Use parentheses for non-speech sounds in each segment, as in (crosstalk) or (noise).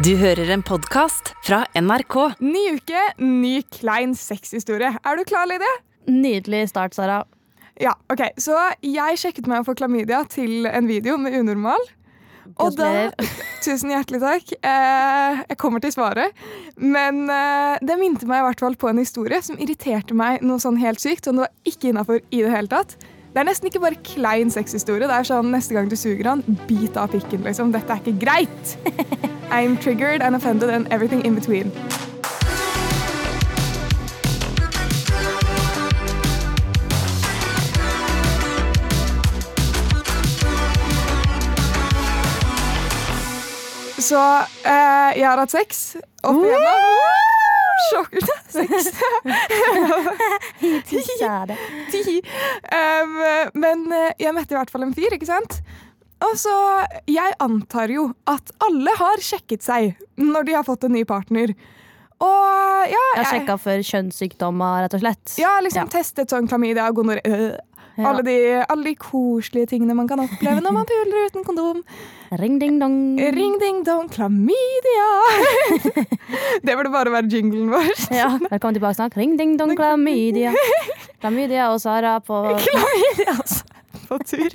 Du hører en podkast fra NRK. Ny uke, ny klein sexhistorie. Er du klar, Lydia? Nydelig start, Sara. Ja, ok. Så jeg sjekket meg å få klamydia til en video med unormal. Og da, (laughs) tusen hjertelig takk. Eh, jeg kommer til svaret. Men eh, det minte meg i hvert fall på en historie som irriterte meg noe sånn helt sykt. Som det var ikke innafor i det hele tatt. Det er nesten ikke bare klein sexhistorie. Det er sånn neste gang du suger han, bit av pikken, liksom. Dette er ikke greit. (laughs) I'm triggered and offended and everything in between. Så eh, jeg har hatt sex opp igjennom. Sjokk. Sex. Sa det. Ti. Um, men eh, jeg møtte i hvert fall en fyr, ikke sant? Og så, Jeg antar jo at alle har sjekket seg når de har fått en ny partner. Og ja, Jeg har sjekka for kjønnssykdommer, rett og slett. ja liksom Ja. testet sånn klamydia, gonoré øh, Ja. alle, de, alle de koselige tingene man kan oppleve når man puler uten kondom. Ring ding dong. Ring ding dong, klamydia! (laughs) det burde bare være jinglen vår. Ja, velkommen tilbake snart. Ring ding dong, klamydia. Klamydia og Sara på (laughs) Klamydia. På tur.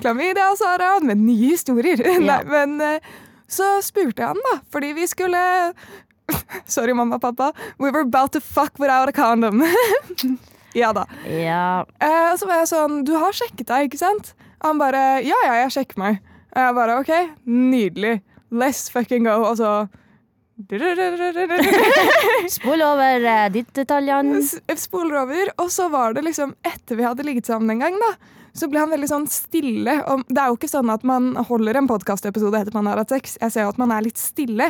Klamydia og Sara med nye historier. Nei, men eh, så spurte jeg han, da, fordi vi skulle (laughs) Sorry, mamma og pappa. We were about to fuck without a condom. Ja da. Ja. Eh, så var jeg sånn Du har sjekket deg, ikke sant? Og han bare Ja, ja, jeg sjekker meg. Og jeg bare OK, nydelig. Let's fucking go. Og så (laughs) Spol over eh, ditt detaljene. Spoler over, og så var det liksom etter vi hadde ligget sammen en gang, da, så ble han veldig sånn stille. Og det er jo ikke sånn at man holder en podkastepisode etter man har hatt sex. Jeg ser jo at man er litt stille.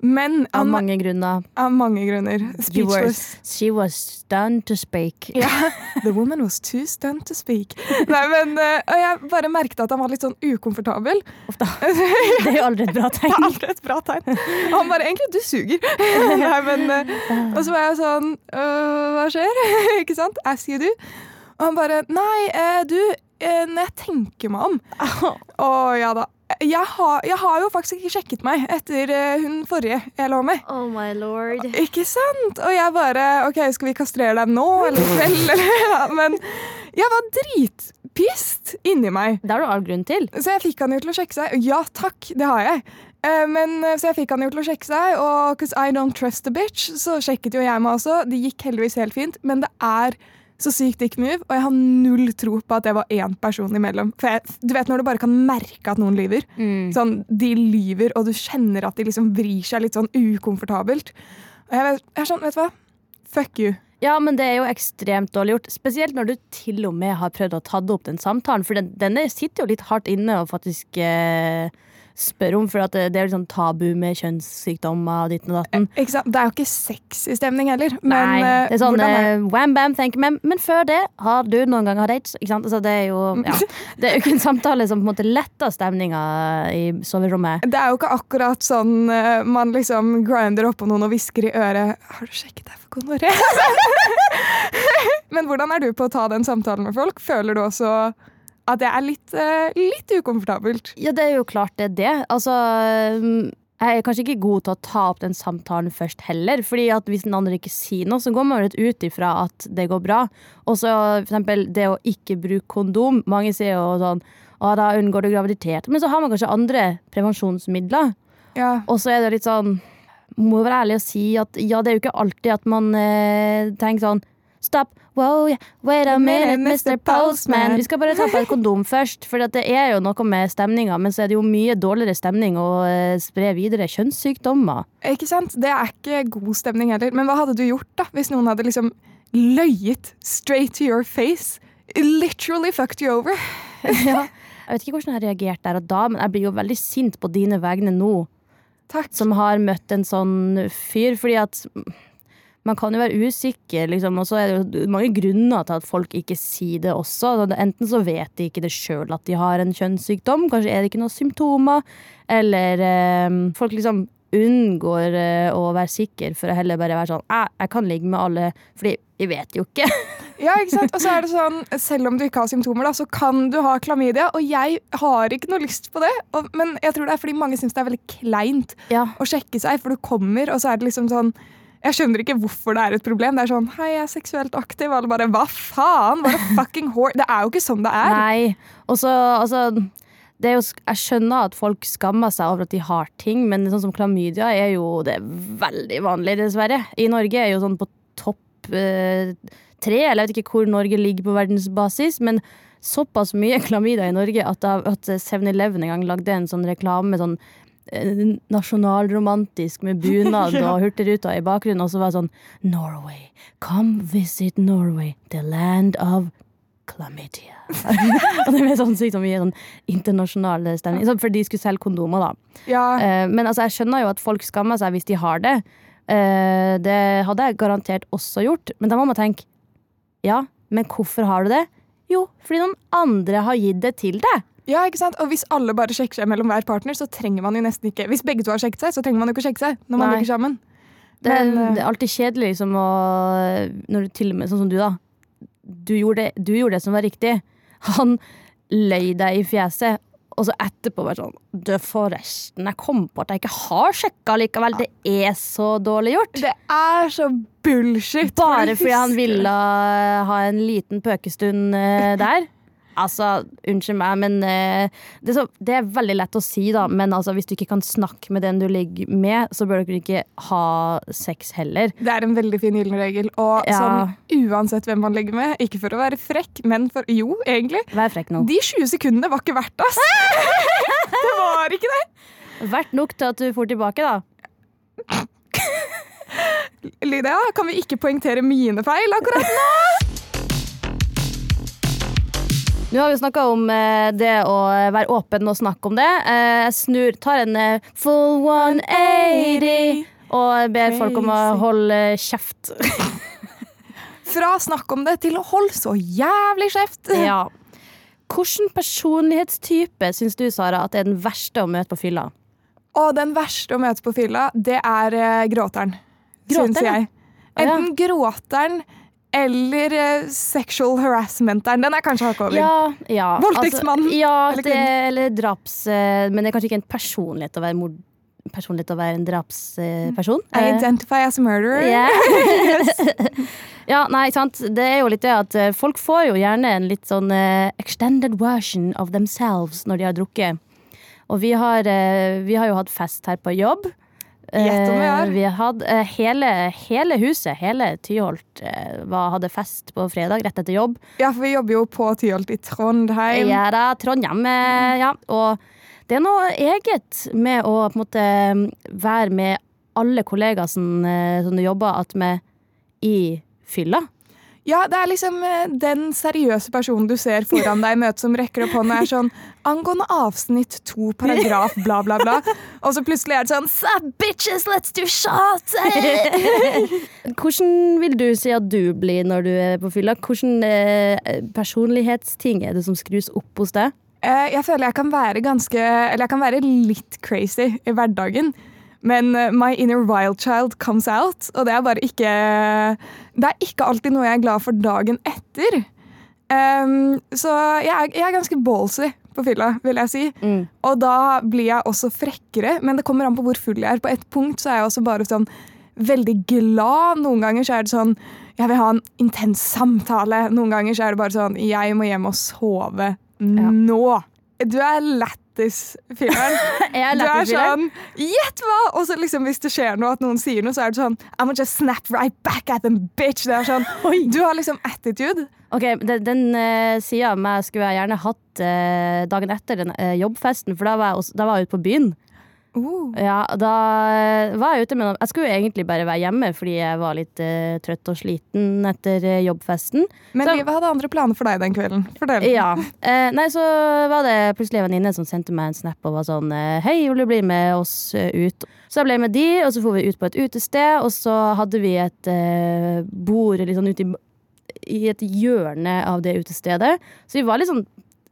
Men Av mange grunner. av mange grunner. Speechless. she was stunned to speak. Yeah. (laughs) the woman was too stunned to speak. (laughs) Nei, men, eh, og jeg bare merket at han var litt sånn ukomfortabel. Da. (laughs) Det er jo aldri et bra tegn. Det er aldri et bra tegn. Og han bare 'egentlig, du suger'. Nei, men, eh, og så var jeg sånn «Øh, Hva skjer? Ikke sant? As you do. Og han bare 'Nei, eh, du, når jeg tenker meg om Å ja da. Jeg har, jeg har jo faktisk ikke sjekket meg etter eh, hun forrige jeg lå med. Oh my lord. Ikke sant? Og jeg bare OK, skal vi kastrere deg nå eller i kveld? (laughs) Eller? Men jeg var dritpist inni meg. Det har du all grunn til. Så jeg fikk han jo til å sjekke seg. Ja takk, det har jeg. Eh, Men, eh, så jeg fikk han jo til å sjekke seg, og 'cause I don't trust a bitch, så sjekket jo jeg meg også. Det gikk heldigvis helt fint, men det er så sykt dick move, og jeg har null tro på at det var én person imellom. For jeg, du vet når du bare kan merke at noen lyver. Mm. Sånn, De lyver, og du kjenner at de liksom vrir seg litt sånn ukomfortabelt. Og jeg, vet- jeg er sånn, vet du hva? Fuck you. Ja, men det er jo ekstremt dårlig gjort. Spesielt når du til og med har prøvd å ta opp den samtalen. For den, denne sitter jo litt hardt inne og faktisk eh, spør om, for det, det er liksom tabu med kjønnssykdommer og ditten og datten. Sant? Det er jo ikke sexy stemning heller. Men Nei, eh, det er sånn er eh, wham bam, tenker men, men før det, har du noen gang hatt sant? Altså, det er jo ja, (laughs) Det er jo ikke en samtale som på en måte letter stemninga i soverommet. Det er jo ikke akkurat sånn eh, man liksom grinder oppå noen og hvisker i øret 'Har du sjekket deg for gonoré?' (laughs) Men hvordan er du på å ta den samtalen med folk? Føler du også at det er litt, eh, litt ukomfortabelt? Ja, det er jo klart det er det. Altså mm, jeg er kanskje ikke god til å ta opp den samtalen først heller. fordi at hvis den andre ikke sier noe, så går man litt ut ifra at det går bra. Og så eksempel det å ikke bruke kondom. Mange sier jo sånn å, da unngår du graviditet. Men så har man kanskje andre prevensjonsmidler. Ja. Og så er det litt sånn Må være ærlig og si at ja, det er jo ikke alltid at man eh, tenker sånn Stopp. Wow, wait a minute, Mr. Postman. Vi skal bare ta på et kondom (laughs) først. For det er jo noe med stemninga, men så er det jo mye dårligere stemning å eh, spre videre kjønnssykdommer. Ikke sant? Det er ikke god stemning heller. Men hva hadde du gjort da, hvis noen hadde liksom løyet straight to your face? Literally fucked you over. (laughs) ja. Jeg vet ikke hvordan jeg har reagert der og da, men jeg blir jo veldig sint på dine vegne nå, Takk. som har møtt en sånn fyr, fordi at man kan jo være usikker, liksom, og så er det jo mange grunner til at folk ikke sier det også. Altså, Enten så vet de ikke det sjøl at de har en kjønnssykdom, kanskje er det ikke noen symptomer, eller eh, folk liksom unngår eh, å være sikker for å heller bare være sånn Jeg kan ligge med alle, fordi vi vet jo ikke. (laughs) Ja, ikke sant? Og så er det sånn, Selv om du ikke har symptomer, da, så kan du ha klamydia. Og jeg har ikke noe lyst på det. Og, men jeg tror det er fordi mange syns det er veldig kleint Ja. å sjekke seg. For du kommer, og så er det liksom sånn Jeg skjønner ikke hvorfor det er et problem. Det er sånn Hei, jeg er seksuelt aktiv. Alle bare Hva faen? Hva fucking whore? Det er jo ikke sånn det er. Nei. Og så, altså jo, Jeg skjønner at folk skammer seg over at de har ting, men sånn som klamydia er jo det er veldig vanlig, dessverre. I Norge er jo sånn på topp eh, tre, eller jeg vet ikke hvor Norge ligger på verdensbasis, men såpass mye klamydia i Norge at, at 7-Eleven en gang lagde en sånn reklame sånn eh, nasjonalromantisk med bunad (laughs) og Hurtigruta i bakgrunnen, og så var det sånn Norway, come visit Norway, the land of chlamydia. (laughs) og det ble sånn sykt så mye sånn internasjonal stemning. Sånn, for de skulle selge kondomer, da. Ja, Eh, men altså, jeg skjønner jo at folk skammer seg hvis de har det. Eh, det hadde jeg garantert også gjort. Men da må man tenke ja, men hvorfor har du det? Jo, fordi noen andre har gitt det til deg. Ja, ikke sant? Og hvis alle bare sjekker seg mellom hver partner, så trenger man jo nesten ikke Hvis begge to har sjekket seg, så trenger man jo ikke sjekke seg når man Nei. ligger sammen. Det, Men, eh, det er alltid kjedelig liksom å Når du til og med, sånn som du, da. Du gjorde, du gjorde det som var riktig. Han løy deg i fjeset, og så etterpå bare sånn Du, forresten, jeg kom på at jeg ikke har sjekka likevel. Det er så dårlig gjort. Det er så bullshit. Bare fordi han ville ha en liten pøkestund eh, der. Altså, unnskyld meg, men eh, det, er så, det er veldig lett å si, da. Men altså, hvis du ikke kan snakke med den du ligger med, så bør dere ikke ha sex heller. Det er en veldig fin gyllen regel. Og Ja. sånn, uansett hvem man ligger med, ikke for å være frekk, men for Jo, egentlig. Vær frekk nå. De 20 sekundene var ikke verdt ass! (laughs) det var ikke det! Verdt nok til at du får tilbake, da. Lydia, kan vi ikke poengtere mine feil akkurat nå? Nå har vi snakka om eh, det å være åpen og snakke om det. Eh, Jeg snur, tar en eh, full 180 og ber folk om å holde kjeft. (laughs) Fra snakk om det til å holde så jævlig kjeft. (laughs) Ja. Hvilken personlighetstype syns du, Sara, at er den verste å møte på fylla? Og den verste å møte på fylla, det er eh, gråteren. Gråteren, Syns jeg. Enten gråteren eller eh, sexual harassmenteren. Den er kanskje hakket over. Ja, ja. Voldtektsmannen. Altså, ja, Eller det, eller draps... eh, Men det er kanskje ikke en personlighet å være, mord, personlighet å være en drapsperson. I identify as a murderer. (laughs) ja, nei, sant. Det er jo litt det at folk får jo gjerne en litt sånn uh, extended version of themselves når de har drukket. Og vi har, uh, vi har jo hatt fest her på jobb. Eh, vi har eh, hele, hele huset, hele Tyholt, eh, var, hadde fest på fredag rett etter jobb. Ja, for vi jobber jo på Tyholt i Trondheim. Ja da, Trondheim. eh, Ja. Og det er noe eget med å på en måte være med alle kollegaer som, som du jobber attmed i fylla. Ja, det er liksom eh, den seriøse personen du ser foran deg i møte som rekker opp hånda er sånn angående avsnitt to, paragraf, bla, bla, bla. Og så plutselig er det sånn Sup, bitches, let's do shots! (laughs) Hvordan vil du si at du blir når du er på fylla? Hvordan eh, personlighetsting er det som skrus opp hos deg? Eh, Jeg føler jeg kan være ganske Eller jeg kan være litt crazy i hverdagen. Men eh, my inner wild child comes out, og det er bare ikke Det er ikke alltid noe jeg er glad for dagen etter. Um, så jeg er, jeg er ganske ballsy på fylla, vil jeg si. Mm. Og da blir jeg også frekkere, men det kommer an på hvor full jeg er. På et punkt så er jeg også bare sånn veldig glad. Noen ganger så er det sånn jeg vil ha en intens samtale. Noen ganger så er det bare sånn jeg må hjem og sove nå. Du er lættis-fyren. (laughs) Du er sånn Gjett hva! Og så liksom hvis det skjer noe, at noen sier noe, så er du sånn I'm gonna just snap right back at them, bitch! Det er sånn (laughs) Du har liksom attitude. Ok, Den, den uh, sida av meg skulle jeg gjerne hatt uh, dagen etter den uh, jobbfesten, for da var jeg, også, da var jeg ute på byen. Uh. Ja, da eh, var jeg ute med noen Jeg skulle egentlig bare være hjemme fordi jeg var litt uh, trøtt og sliten etter uh, jobbfesten. Men Så- livet hadde andre planer for deg den kvelden. Fortell. Ja. Nei, så var det plutselig en venninne som sendte meg en snap og var sånn Hei, vil du bli med oss ut? Så jeg ble med de, og så for vi ut på et utested, og så hadde vi et bord litt sånn ute i, i et hjørne av det utestedet. Så vi var litt sånn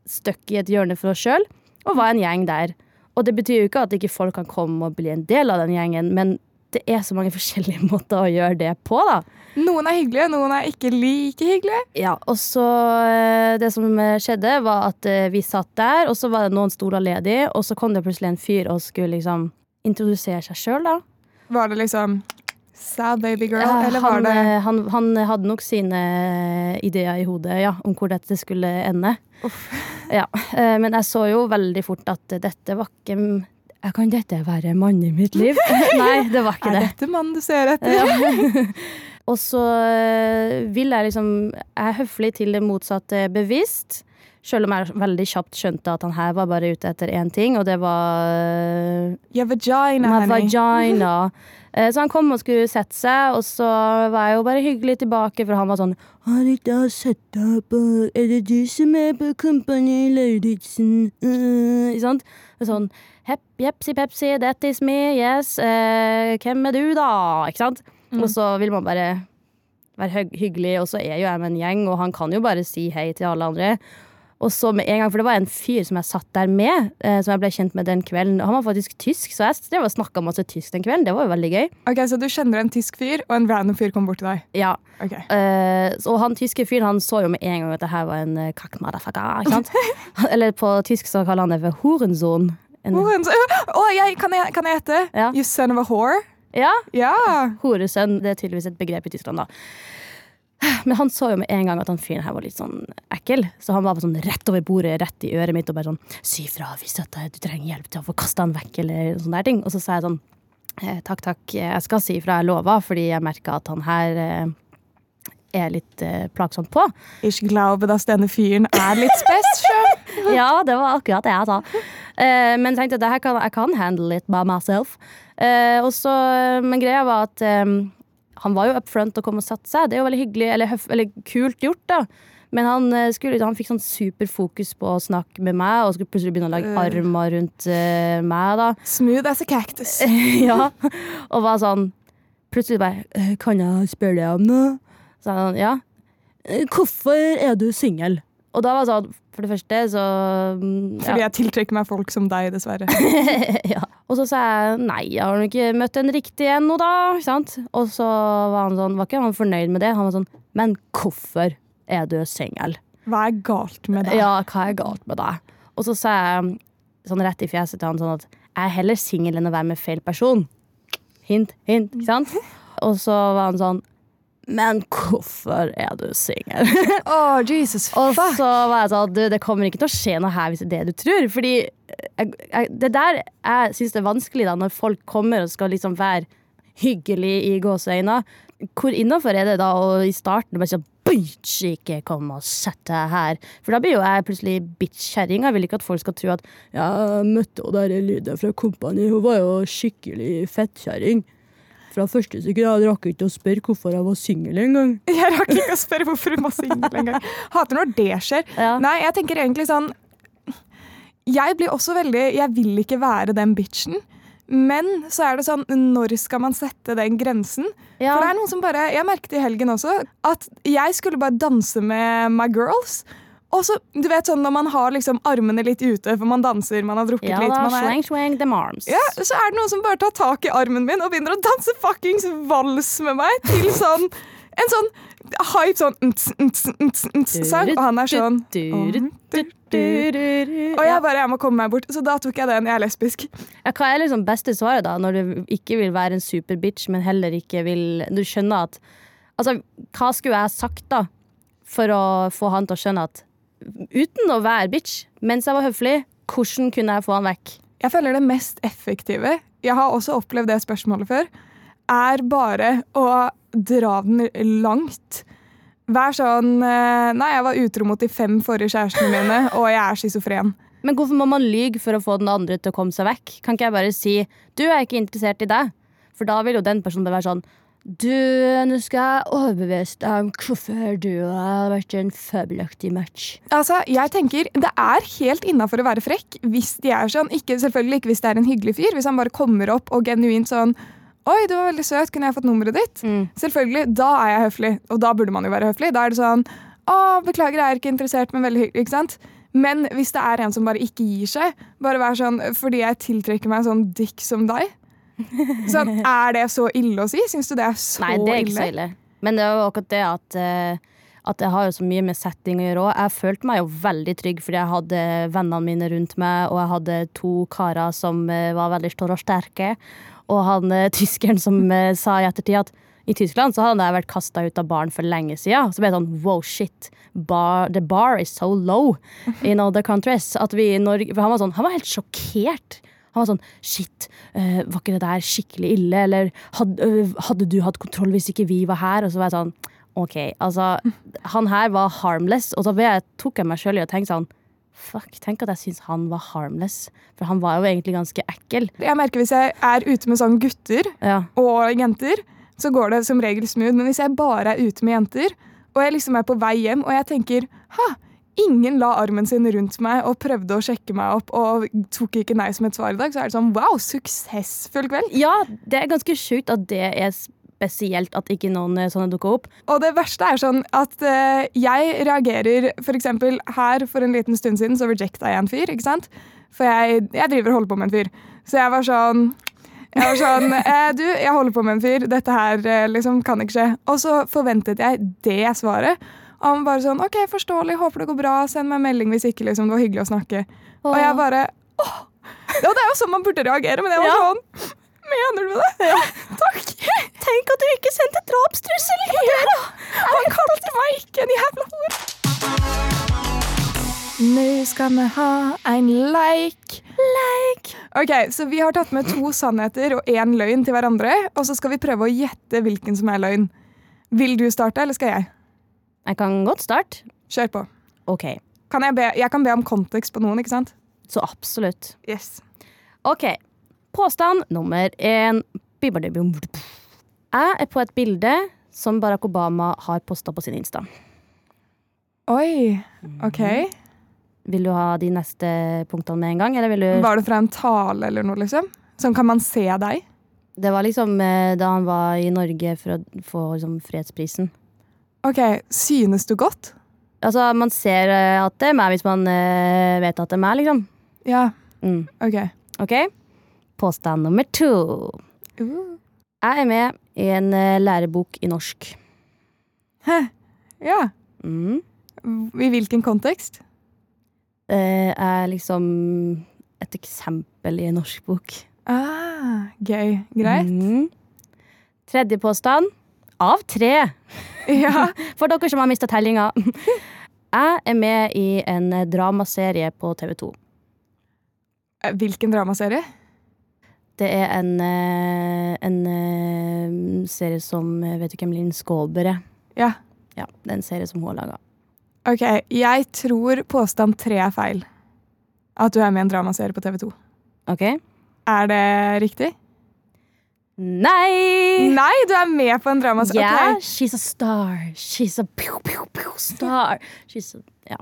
stuck i et hjørne for oss sjøl, og var en gjeng der. Og det betyr jo ikke at ikke folk kan komme og bli en del av den gjengen, men det er så mange (laughs) forskjellige måter å gjøre det på, da. Noen er hyggelige, noen er ikke like hyggelige. Ja, og så eh, Det som eh, skjedde, var at eh, vi satt der, og så var det noen stoler ledig, og så kom det plutselig en fyr og skulle liksom introdusere seg sjøl, da. Var det liksom Sad baby girl, Ja, eller var han, det han, han hadde nok sine ideer i hodet ja, om hvor dette skulle ende. Ja, eh, men jeg så jo veldig fort at dette var ikke Kan dette være mannen i mitt liv? (laughs) (laughs) Nei, det var ikke det. Er dette mannen du ser etter? Ja. (laughs) Og så eh, vil jeg liksom Jeg er høflig til det motsatte bevisst. Selv om jeg veldig kjapt skjønte at han her var bare ute etter én ting, og det var Ja, vagina, vagina. (laughs) Eh, Så han kom og skulle sette seg, og så var jeg jo bare hyggelig tilbake, for han var sånn Har ikke jeg sett deg på Er det du som er på Kompani Lauritzen? Uh, ikke sant? Sånn Hepp, jepsi, pepsi, that is me, yes. Uh, hvem er du, da? Ikke sant? Og så vil man bare være hyggelig, og så er jo jeg med en gjeng, og han kan jo bare si hei til alle andre. Og så med en gang, for det var en fyr som jeg satt der med, eh, som jeg ble kjent med den kvelden. Han var faktisk tysk, så jeg snakka masse tysk den kvelden. Det var jo veldig gøy. Ok, Så du kjenner en tysk fyr, og en random fyr kom bort til deg? Ja, Ok. eh, så- Og han tyske fyren han så jo med en gang at det her var en uh, kakmadafaka? (laughs) Eller på tysk så kaller han det for horensohn. En, Oh, jeg, kan, jeg, kan jeg? Ja. You son of a whore? ja, Ja. horesønn. Det er tydeligvis et begrep i Tyskland, da. Men han så jo med en gang at han fyren her var litt sånn ekkel. Så han var bare sånn rett over bordet, rett i øret mitt og bare sånn Si fra hvis at du trenger hjelp til å få kasta han vekk, eller sånne der ting. Og så sa jeg sånn eh, Takk, takk, jeg skal si ifra, jeg lover, fordi jeg merka at han her eh, er litt eh, plagsomt på. Ich glaube, dass denne fyren er litt special. (laughs) Ja, det var akkurat det jeg sa. Eh, men tenkte at det her kan, jeg kan handle it by myself. Eh, og så, men greia var at eh, han var jo up front og kom og satte seg. Det er jo veldig hyggelig, eller, høf, eller kult gjort, da. Men han, eh, skulle, han fikk sånn superfokus på å snakke med meg, og skulle plutselig begynne å lage Øh. armer rundt uh, meg. da Smooth as a cactus. (laughs) ja, og var sånn Plutselig bare «Eh, Kan jeg spørre deg om noe? Så han ja. «Eh, Hvorfor er du singel? Og da var det sånn For det første så ja. Fordi jeg tiltrekker meg folk som deg, dessverre. (laughs) ja. Og så sa jeg nei, jeg har nok ikke møtt en riktig ennå, da. Ikke sant? Og så var han sånn, var ikke han fornøyd med det. Han var sånn Men hvorfor er du singel? Hva er galt med deg? Ja, hva er galt med deg? Og så sa jeg sånn rett i fjeset til han sånn at jeg er heller singel enn å være med feil person. Hint, hint, ikke sant? (laughs) Og så var han sånn Men hvorfor er du singel? (laughs) oh, Jesus fuck. Og så var jeg sånn Du, det kommer ikke til å skje noe her hvis det er det du tror. Fordi jeg, jeg, det der jeg syns er vanskelig, da, når folk kommer og skal liksom være hyggelig i gåseøyne. Hvor innafor er det da å i starten bare sånn Bitch, ikke kom og sett deg her. For da blir jo jeg plutselig bitch-kjerringa. Vil ikke at folk skal tro at ja, jeg møtte hun der Lydia fra Kompani, hun var jo skikkelig fettkjerring. Fra første sekund jeg rakk ikke å spørre hvorfor jeg var singel engang. (laughs) Jeg rakk ikke å spørre hvorfor hun var singel engang. Hater når det skjer. Ja. Nei, jeg tenker egentlig sånn Jeg blir også veldig Jeg vil ikke være den bitchen. Men så er det sånn, når skal man sette den grensen? Ja. For det er noen som bare, Jeg merket i helgen også at jeg skulle bare danse med my girls. Og så, du vet sånn Når man har liksom armene litt ute, for man danser, man har drukket Ja litt da, man er, swang, swang, them arms. ja, Så er det noen som bare tar tak i armen min og begynner å danse fuckings vals med meg til sånn en sånn hype sånn nts, sang, og han er sånn Og jeg bare jeg må komme meg bort. Så da tok jeg den. Jeg er lesbisk. Ja, hva er liksom beste svaret da, når du ikke vil være en superbitch, men heller ikke vil Du skjønner at Altså, hva skulle jeg sagt da, for å få han til å skjønne at uten å være bitch, mens jeg var høflig, hvordan kunne jeg få han vekk? Jeg føler det mest effektive, jeg har også opplevd det spørsmålet før, er bare å dra den langt. Vær sånn eh, Nei, jeg var utro mot de fem forrige kjærestene mine, (laughs) og jeg er schizofren. Men hvorfor må man lyge for å få den andre til å komme seg vekk? Kan ikke jeg bare si 'du er ikke interessert i deg'? For da vil jo den personen bare være sånn du, nå skal jeg overbevise deg om hvorfor du har vært en fabelaktig match. Altså, jeg tenker Det er helt innafor å være frekk hvis de er sånn. Ikke, selvfølgelig ikke hvis det er en hyggelig fyr. Hvis han bare kommer opp og genuint sånn Oi, du var veldig søt, kunne jeg fått nummeret ditt? Mm. Selvfølgelig, da er jeg høflig, og da burde man jo være høflig. Da er det sånn Å, beklager, jeg er ikke interessert, men veldig hyggelig. Ikke sant? Men hvis det er en som bare ikke gir seg, bare vær sånn fordi jeg tiltrekker meg en sånn dick som deg, Sånn, er det så ille å si? Syns du det er så Nei, det er ikke ille? så ille. Men det er jo akkurat det at eh, At det har jo så mye med setting å gjøre òg. Jeg følte meg jo veldig trygg fordi jeg hadde vennene mine rundt meg, og jeg hadde to karer som eh, var veldig store og sterke. Og han eh, tyskeren som sa i ettertid at i Tyskland så hadde jeg vært kasta ut av baren for lenge siden. Så ble det sånn wow, shit. Bar, the bar is so low in other countries. At vi i Norge For han var sånn, han var helt sjokkert. Han var sånn Shit, eh, var ikke det der skikkelig ille? Eller hadde, øh, hadde du hatt kontroll hvis ikke vi var her? Og så var jeg sånn OK, altså. Han her var harmless, og så jeg, tok jeg meg sjøl i å tenke sånn Fuck, tenk at jeg syns han var harmless. For han var jo egentlig ganske ekkel. Jeg merker Hvis jeg er ute med sånn gutter Ja. og jenter, så går det som regel smooth. Men hvis jeg bare er ute med jenter, og jeg liksom er på vei hjem, og jeg tenker ha, ingen la armen sin rundt meg og prøvde å sjekke meg opp og tok ikke nei som et svar i dag, så er det sånn wow, suksessfull kveld. ja, det er ganske sjukt at det er spesielt at ikke noen eh, sånne dukker opp. Og det verste er sånn at uh, jeg reagerer eksempel her for en liten stund siden så rejecta jeg en fyr, ikke sant? For jeg, jeg driver og holder på med en fyr. Så jeg var sånn jeg var sånn (laughs) eh, Du, jeg holder på med en fyr. Dette her eh, liksom kan ikke skje. Og så forventet jeg det svaret. Og han bare sånn OK, forståelig. Håper det går bra. Send meg en melding hvis ikke. liksom, Det var hyggelig å snakke. Og jeg bare åh! Ja, det er jo sånn man burde reagere, men jeg var Ja. sånn Mener du det? Ja. (laughs) Takk. Tenk at du ikke sendte drapstrussel! Ja, han kalte meg ikke en jævla hore. Nå skal vi ha en leik. Leik. Ok, Så vi har tatt med to sannheter og én løgn til hverandre. Og så skal vi prøve å gjette hvilken som er løgn. Vil du starte, eller skal jeg? Jeg kan godt starte. Kjør på. OK, Kan jeg, be, jeg kan be om kontekst på noen, ikke sant? så absolutt. Yes. OK. Påstand nummer én. Jeg er på et bilde som Barack Obama har posta på sin Insta. Oi. OK. Vil du ha de neste punktene med en gang? Eller vil du Var det fra en tale eller noe, liksom? Sånn kan man se deg? Det var liksom eh, da han var i Norge for å få liksom, fredsprisen. OK. Synes du godt? Altså, man ser eh, at det er meg hvis man uh, vet at det er meg, liksom. Ja. Mm. OK. OK? Påstand nummer to. Uh. Jeg er med i en eh, lærebok i norsk. Hæ. Ja. Mm. I hvilken kontekst? Det er liksom et eksempel i en norsk bok. Ah, gøy. Greit. Mm. Tredje påstand. Av tre, Ja. (laughs) for dere som har mista tellinga. Jeg er med i en dramaserie på TV2. Eh, Hvilken dramaserie? Det er en, eh, en eh, serie som Vet du hvem Linn Skåber er? Ja. Ja, det er en serie som hun har laga. Ok, jeg tror påstand tre er feil. At du er med i en dramaserie på TV 2. OK? Er det riktig? Nei! Nei, du er med på en dramaserie. Yeah, she's a star. She's a pew, pew, pew star. She's a, ja.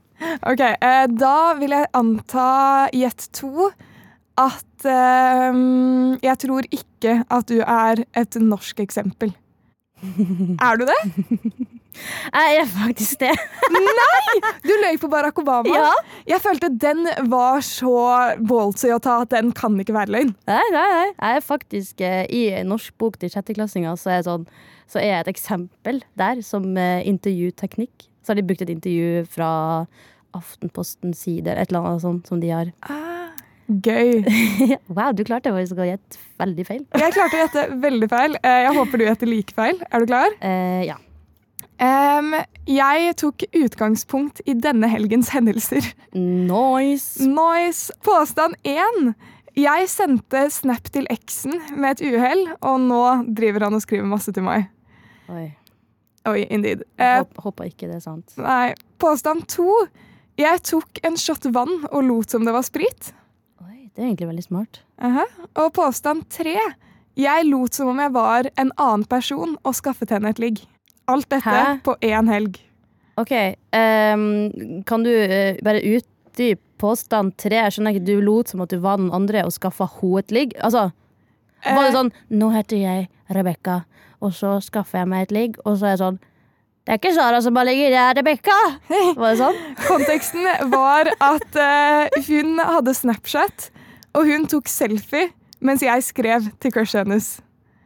Ok, eh, Da vil jeg anta gjett to at eh, Jeg tror ikke at du er et norsk eksempel. (laughs) Er du det? Jeg er faktisk det. Nei! Du løy på Barack Obama. Ja. Jeg følte den var så ballsy å ta at den kan ikke være løgn. Nei, nei, nei. Jeg er faktisk eh, I en norsk bok til sjetteklassinger så sånn, så er jeg et eksempel der som eh, intervjuteknikk. Så har de brukt et intervju fra Aftenpostens side, et eller annet sånt som de har. Ah, gøy. (laughs) wow, du klarte faktisk å gjette veldig feil. Jeg klarte å gjette veldig feil. Eh, Jeg håper du gjetter like feil. Er du klar? Eh, ja. Em, jeg tok utgangspunkt i denne helgens hendelser. Nice. Nice. Påstand én. Jeg sendte snap til eksen med et uhell, og nå driver han og skriver masse til meg. Oi. Oi, indeed. Uh, Håp, håper ikke det er sant. nei. Påstand to. Jeg tok en shot vann og lot som det var sprit. Oi, det er egentlig veldig smart. Aha. Og påstand tre. Jeg lot som om jeg var en annen person og skaffet henne et ligg. Alt dette Hæ? på én helg. OK, Um, kan du uh, bare utdype påstand tre? Jeg skjønner ikke, Du lot som at du var den andre og skaffa henne et ligg. Altså, var det Eh, sånn Nå heter jeg Rebekka, og så skaffer jeg meg et ligg, og så er jeg sånn Det er ikke Sara som bare ligger, det er Rebekka! Var det sånn? (laughs) Konteksten var at uh, hun hadde Snapchat, og hun tok selfie mens jeg skrev til crushet hennes.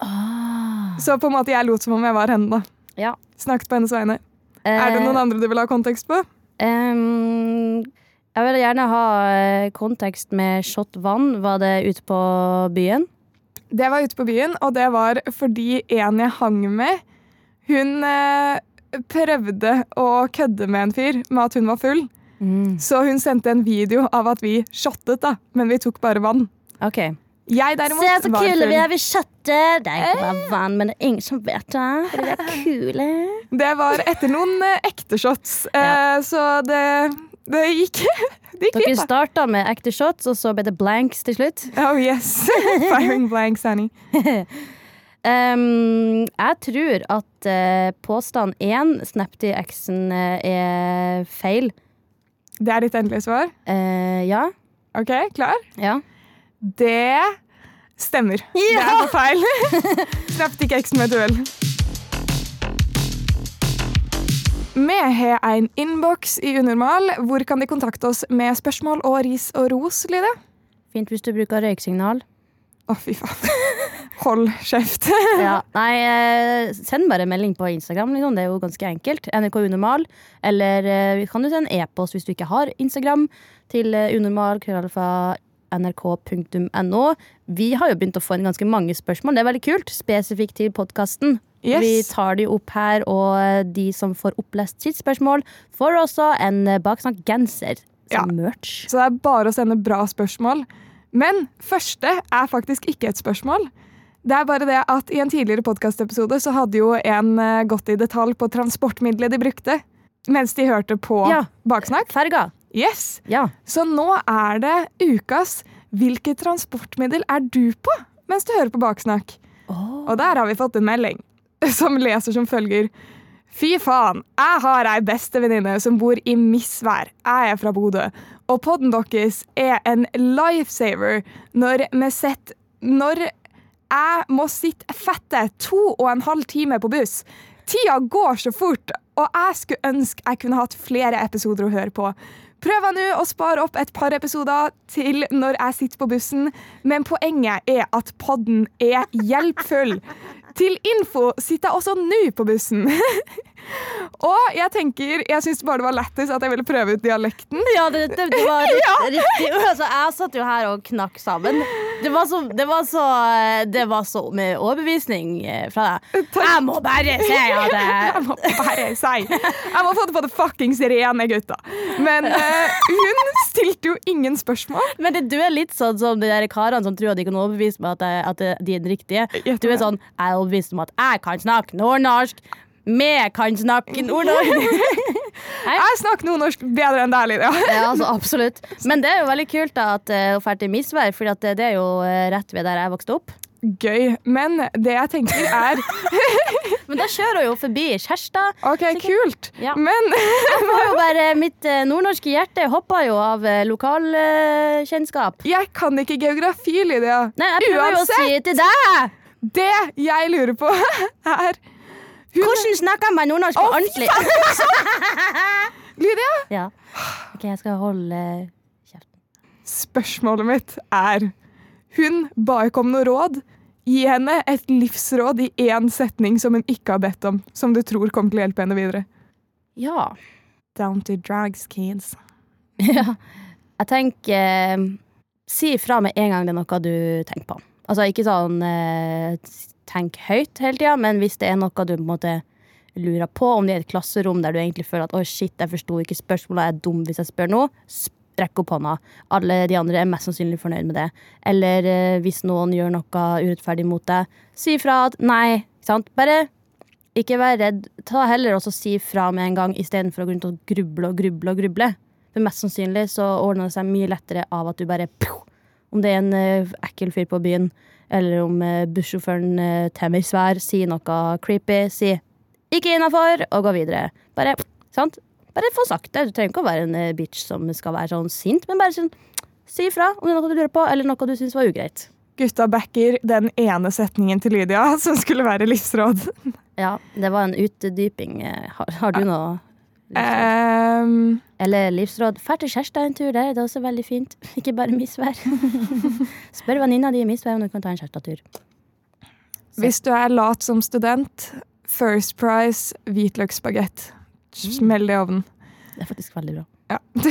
Ah. Så på en måte jeg lot som om jeg var henne. da. Ja. Snakket på hennes vegne. Er det Eh, noen andre du vil ha kontekst på? Um, jeg vil gjerne ha eh, kontekst med shot vann. Var det ute på byen? Det var ute på byen, og det var fordi en jeg hang med, hun eh, prøvde å kødde med en fyr med at hun var full. Så hun sendte en video av at vi shottet, da, men vi tok bare vann. OK. Jeg derimot var kule vi kjøttet Det er ikke bare vann, men det er ingen som vet det. Fordi vi er (laughs) kule. Det var etter noen eh, ekte shots, ja. så det, det gikk (laughs) Det gikk Dere fint, starta med ekte shots, og så ble det blanks til slutt. Oh yes. (laughs) Firing blanks, Annie. um, jeg tror at uh, påstand én, Snapty-eksen, uh, er feil. Det er ditt endelige svar? Uh, ja. OK, klar? Ja. Det stemmer. Det er på feil. (laughs) Snappet ikke eksen med et uhell. Vi har en innboks i Unormal. Hvor kan de kontakte oss med spørsmål og ris og ros, Lide? Fint hvis du bruker røyksignal. Å, fy faen. (laughs) Hold kjeft. (laughs) Ja. Nei, eh, send bare melding på Instagram. Liksom. Det er jo ganske enkelt. NRK Unormal. Eller eh, kan du sende en e-post hvis du ikke har Instagram, til unormal.krøllalfa unormal. krøllalfa, nrk.no. Vi har jo begynt å få inn ganske mange spørsmål. Det er veldig kult. Spesifikt til podkasten. Yes. Vi tar de opp her, og de som får opplest sitt spørsmål, får også en eh, baksnakk-genser som merch. Så det er bare å sende bra spørsmål. Men første er faktisk ikke et spørsmål. Det er bare det at I en tidligere podkastepisode så hadde jo en eh, gått i detalj på transportmiddelet de brukte mens de hørte på Ja. Baksnakk. Ferga. Yes! Ja. Så nå er det ukas Hvilket transportmiddel er du på mens du hører på Baksnakk? Og der har vi fått en melding (laughs) som leser som følger. Fy faen, jeg har ei bestevenninne som bor i Misvær. Jeg er fra Bodø. Og podden deres er en lifesaver når vi sitter Når jeg må sitte fette to og en halv time på buss. Tida går så fort, og jeg skulle ønske jeg kunne hatt flere episoder å høre på. Prøver nå å spare opp et par episoder til når jeg sitter på bussen, men poenget er at podden er hjelpfull. Til info sitter jeg også nå på bussen. (laughs) Og jeg tenker, jeg syns bare det var lættis at jeg ville prøve ut dialekten. Ja, det, det, det var (laughs) riktig. riktig. Altså, jeg satt jo her og knakk sammen. Det var så, det var så, det var så med overbevisning eh, fra deg. Jeg må bare si at Jeg (laughs) jeg må bare si Jeg må få det på det fuckings rene, gutta. Men uh, hun stilte jo ingen spørsmål. Men det, du er litt sånn som de der karene som tror at de kan overbevise meg at, at de er den riktige. Du er sånn Jeg er overbevist om at jeg kan snakke nordnorsk. Vi kan snakke nordnorsk. (laughs) Jeg snakker nordnorsk bedre enn deg, Lydia. Ja, altså absolutt. Men det er jo veldig kult da at uh, hun drar til Misvær, for det, det er jo eh, rett ved der jeg vokste opp. Gøy. Men det jeg tenker er (laughs) Men da kjører hun jo forbi Kjærstad. OK, kult. Ja. Men (laughs) Jeg får jo bare Mitt eh, nordnorske hjerte hopper jo av lokalkjennskap. jeg kan ikke geografi, Lydia. Nei, jeg prøver jo å si til deg! Det jeg lurer på, (laughs) er Hvordan snakker man nordnorsk på ordentlig? (laughs) Lydia, Ja. OK, jeg skal holde kjeften. spørsmålet mitt er Hun ba ikke om noe råd. Gi henne et livsråd i én setning som hun ikke har bedt om, som du tror kommer til å hjelpe henne videre. Ja. Down to drugs, kids. (laughs) ja. Jeg tenker eh, Si ifra med en gang det er noe du tenker på. Altså ikke sånn eh, tenk høyt hele tida, men hvis det er noe du på en måte lurer på, om det er et klasserom der du egentlig føler at å shit, jeg forsto ikke spørsmålet, jeg er dum hvis jeg spør nå, rekk opp hånda. Alle de andre er mest sannsynlig fornøyd med det. Eller eh, hvis noen gjør noe urettferdig mot deg, si ifra at nei. ikke Sant? Bare ikke vær redd. Ta heller også si fra med en gang istedenfor å gå rundt og gruble og gruble og gruble. For mest sannsynlig så ordner det seg mye lettere av at du bare Om det er en eh, ekkel fyr på byen, eller om uh, bussjåføren uh, svær, sier noe creepy, si 'ikke innafor', og gå videre. Bare, sant? bare få sagt det. Du trenger ikke å være en eh, bitch som skal være sånn sint, men bare sånn si ifra om det er noe du lurer på, eller noe du syns var ugreit. Gutta backer den ene setningen til Lydia (laughs) som skulle være livsråd. Ja, det var en utdyping. Eh, Har, har du noe Ehm, Eller livsråd. Fær til Kjærstad en tur, der er også veldig fint. (laughs) Ikke bare misvær. (laughs) Spør venninna di i misvær om du kan ta en Kjærstad-tur. hvis du er lat som student, First Price hvitløksbagett. Smell det i ovnen. Det er faktisk veldig bra. Ja. (laughs)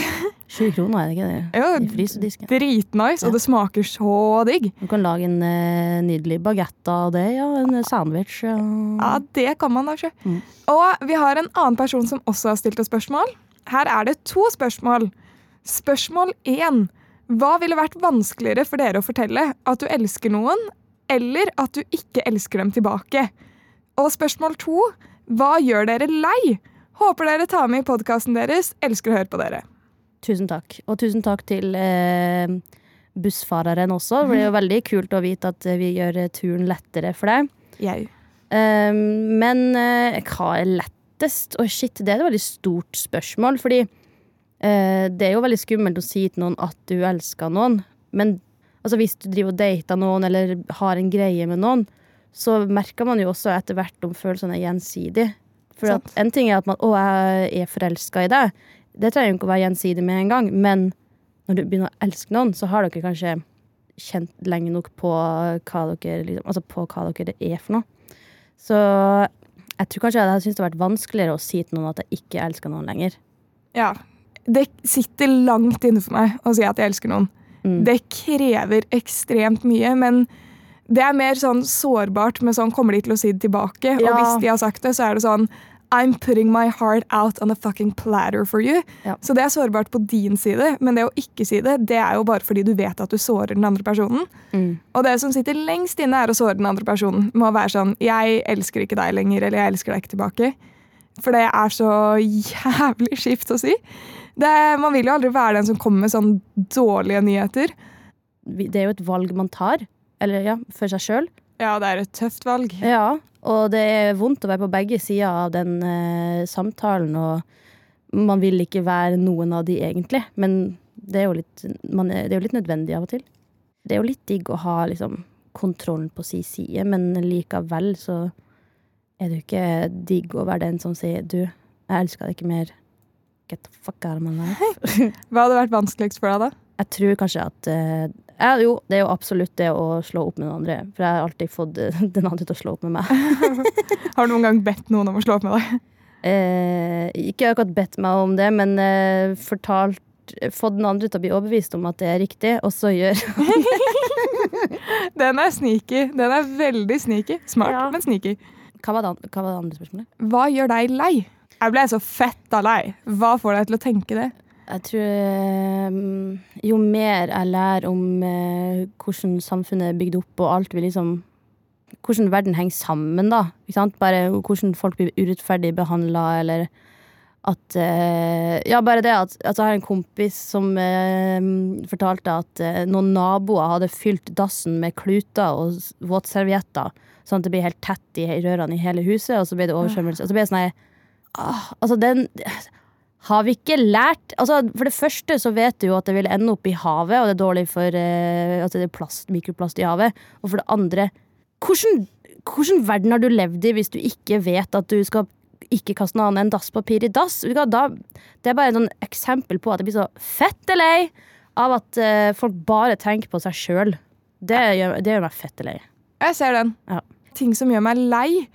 20 kroner, er det ikke det? Jo, I frysedisken. Dritnice, Ja. og det smaker så digg. Du kan lage en eh, nydelig bagett av det, ja. En sandwich. Ja. Ja, det kan man da ikke. Mm. Og vi har en annen person som også har stilt oss spørsmål. Her er det to spørsmål. Spørsmål én. Hva ville vært vanskeligere for dere å fortelle? At du elsker noen, eller at du ikke elsker dem tilbake? Og spørsmål to. Hva gjør dere lei? Håper dere tar med i podkasten deres. Elsker å høre på dere. Tusen takk. Og tusen takk til eh, bussfareren også. Det er jo veldig kult å vite at vi gjør eh, turen lettere for deg. Jeg. Eh, men eh, hva er lettest? Å shit, det er et veldig stort spørsmål. Fordi eh, det er jo veldig skummelt å si til noen at du elsker noen. Men altså, hvis du driver og dater noen eller har en greie med noen, så merker man jo også etter hvert om følelsene er gjensidige. For at en ting er at man 'å, jeg er forelska i deg'. Det trenger jo ikke å være gjensidig med en gang. Men når du begynner å elske noen, så har dere kanskje kjent lenge nok på hva dere, liksom, altså på hva dere er for noe. Så jeg tror kanskje jeg hadde syntes det hadde vært vanskeligere å si til noen at jeg ikke elsker noen lenger. Ja. Det sitter langt inne for meg å si at jeg elsker noen. Mm. Det krever ekstremt mye, men det er mer sånn sårbart med sånn Kommer de til å si det tilbake? Og hvis de har sagt det, så er det sånn I'm putting my heart out on a fucking platter for you. Ja. Så det er sårbart på din side, men det å ikke si det, det er jo bare fordi du vet at du sårer den andre personen. Mm. Og det som sitter lengst inne, er å såre den andre personen. Med å være sånn 'Jeg elsker ikke deg lenger', eller 'Jeg elsker deg ikke tilbake'. For det er så jævlig skift å si. Det, man vil jo aldri være den som kommer med sånn dårlige nyheter. Det er jo et valg man tar. Eller ja, for seg sjøl. Ja, det er et tøft valg. Ja, og det er vondt å være på begge sider av den eh, samtalen, og man vil ikke være noen av de egentlig, men det er jo litt, man det er jo litt nødvendig av og til. Det er jo litt digg å ha liksom kontrollen på si side, men likevel så er det jo ikke digg å være den som sier du, jeg elsker deg ikke mer. Get the fuck out of my life. (laughs) Hva hadde vært vanskeligst for deg, da? Jeg tror kanskje at eh, ja, Jo, det er jo absolutt det å slå opp med noen andre. For jeg har alltid fått eh, (laughs) den andre til å slå opp med meg. (laughs) Har du noen gang bedt noen om å slå opp med deg? Eh, ikke akkurat bedt meg om det, men eh, fortalt Fått den andre til å bli overbevist om at det er riktig, og så gjør (laughs) Den er sneaky. Den er veldig sneaky. Smart, Ja. men sneaky. Hva var, det, hva var det andre spørsmålet? Hva gjør deg lei? Jeg ble så fetta lei. Hva får deg til å tenke det? Jeg tror eh, Jo mer jeg lærer om eh, hvordan samfunnet er bygd opp, og alt vi liksom Hvordan verden henger sammen, da. Bare hvordan folk blir urettferdig behandla, eller at eh, Ja, bare det at, at jeg har en kompis som fortalte at noen naboer hadde fylt dassen med kluter og våtservietter, sånn at det ble helt tett i rørene i hele huset, og så ble det oversvømmelse. Og så ble det sånn her ah, Altså, den har vi ikke lært altså For det første så vet du jo at det vil ende opp i havet, og det er dårlig for eh, at det er plast, mikroplast i havet. Og for det andre, hvordan, hvordan verden har du levd i hvis du ikke vet at du skal ikke kaste noe annet enn dasspapir i dass? Da, det er bare et sånn eksempel på at jeg blir så fette lei av at eh, folk bare tenker på seg sjøl. Det, det gjør meg fette lei. Jeg ser den. Ja. Ting som gjør meg lei,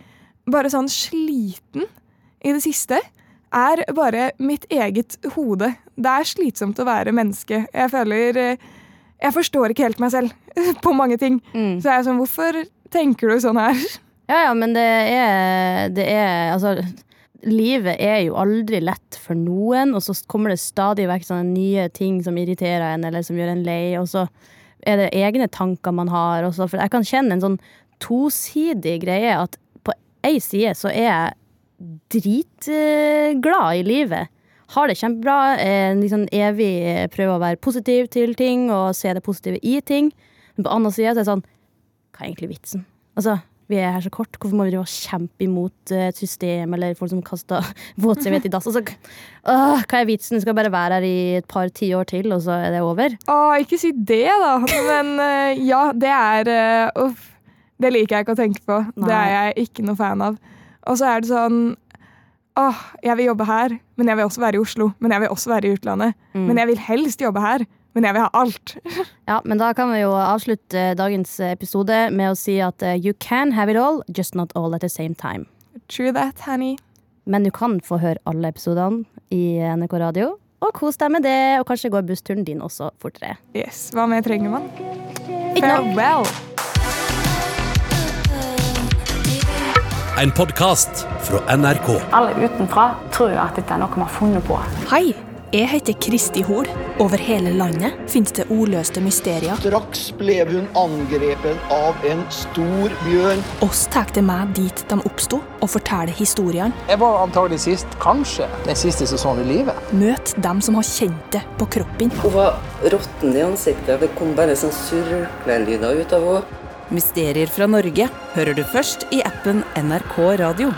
bare sånn sliten i det siste, er bare mitt eget hode. Det er slitsomt å være menneske. Jeg føler eh, Jeg forstår ikke helt meg selv (laughs) på mange ting. Mm. Så jeg er sånn Hvorfor tenker du sånn her? Ja, ja, men det er, det er Altså, livet er jo aldri lett for noen, og så kommer det stadig vekk sånne nye ting som irriterer en, eller som gjør en lei, og så er det egne tanker man har også. For jeg kan kjenne en sånn tosidig greie at på ei side så er jeg dritglad i livet. Har det kjempebra. Eh, liksom evig eh, prøver å være positiv til ting og se det positive i ting. Men på andre side så er det sånn Hva er egentlig vitsen? Altså, vi er her så kort. Hvorfor må vi drive og kjempe imot eh, et system eller folk som kaster (laughs) våtserviett i dass? Altså, øh, hva er vitsen? Vi skal bare være her i et par tiår til, og så er det over? Å, ikke si det, da. Men ja, det er Uff. Det liker jeg ikke å tenke på. Det er jeg ikke noe fan av. Og så er det sånn åh, jeg vil jobbe her, men jeg vil også være i Oslo. Men jeg vil også være i utlandet. Men jeg vil helst jobbe her, men jeg vil ha alt. (laughs) Ja, men da kan vi jo avslutte dagens episode med å si at eh, you can have it all, just not all at the same time. True that, honey. Men du kan få høre alle episodene i NRK Radio. Og kos deg med det, og kanskje går bussturen din også fortere. Yes, Hva mer trenger man? Farewell. En podkast fra NRK. Alle utenfra tror at dette er noe vi har funnet på. Hei, jeg heter Kristi Hol. Over hele landet finnes det ordløste mysterier. Straks ble hun angrepet av en stor bjørn. Oss tar det med dit de oppsto, og forteller historiene. Jeg var antagelig sist, kanskje, den siste sesongen i livet. Møt dem som har kjent det på kroppen. Hun var råtten i ansiktet. Det kom bare sånn surklelyder ut av henne. Mysterier fra Norge hører du først i appen NRK Radio.